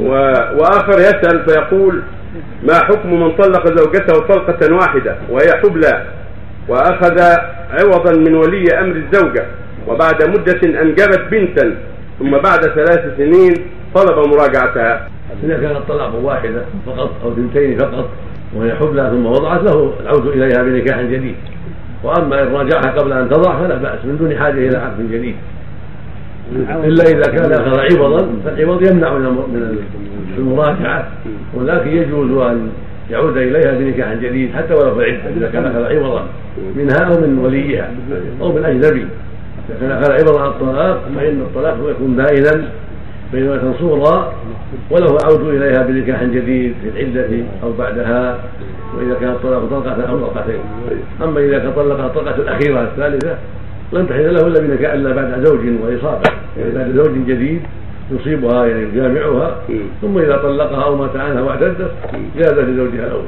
و- وآخر يسأل فيقول ما حكم من طلق زوجته طلقة واحدة وهي حبلى وأخذ عوضا من ولي أمر الزوجة وبعد مدة أنجبت بنتا ثم بعد ثلاث سنين طلب مراجعتها. إذا كانت طلاق واحدة فقط أو اثنتين فقط وهي حبلى ثم وضعت له العود إليها بنكاح جديد. وأما إن راجعها قبل أن تضع فلا بأس من دون حاجة إلى عقد جديد. إلا إذا كان أخذ عوضا فالعوض يمنع من الم- من المراجعة. ولكن يجوز أن يعود إليها بنكاح جديد حتى ولو في العدة إذا كان أخذ عوضا منها أو من وليها أو من أجنبي. إذا كان أخذ عوضا عن الطلاق فإن الطلاق يكون بائنا بينة صورا وله عود إليها بنكاح جديد في العدة أو بعدها. وإذا كان الطلاق طلقة أو طلقتين أما إذا كان طلقها الطلقة الأخيرة الثالثة لن تحل له إلا بنكاح إلا بعد زوج وإصابة. يعني بعد زوج جديد يصيبها يعني يجامعها ثم إذا طلقها أو مات عنها واعتدت جاز لزوجها الأول.